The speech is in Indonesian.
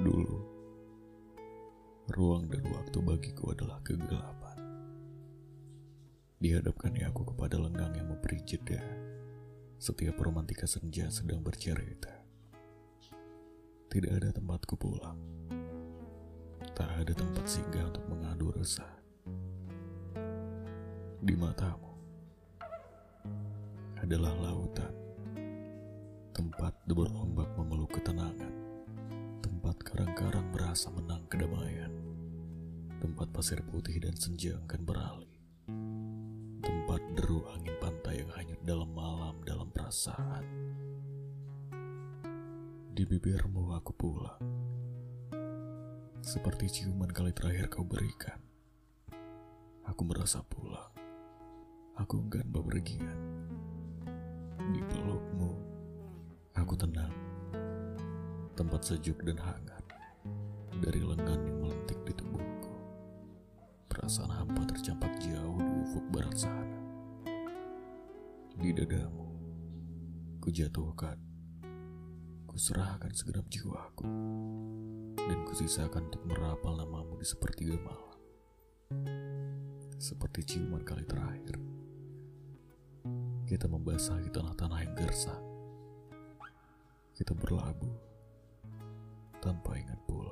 Dulu, ruang dan waktu bagiku adalah kegelapan. Dihadapkannya aku kepada lengang yang memberi jeda setiap romantika senja sedang bercerita. Tidak ada tempatku pulang. Tak ada tempat singgah untuk mengadu resah. Di matamu adalah lautan. Tempat debur ombak merasa menang kedamaian. Tempat pasir putih dan senja akan beralih. Tempat deru angin pantai yang hanyut dalam malam dalam perasaan. Di bibirmu aku pulang. Seperti ciuman kali terakhir kau berikan. Aku merasa pulang. Aku enggan bepergian. Di pelukmu, aku tenang. Tempat sejuk dan hangat. Perasaan hampa tercampak jauh di ufuk barat sana. Di dadamu, kujatuhkan. Kuserahkan segenap jiwaku. Dan kusisakan untuk merapal namamu di sepertiga malam. Seperti ciuman kali terakhir. Kita membasahi tanah-tanah yang gersang. Kita berlabuh tanpa ingat pulang.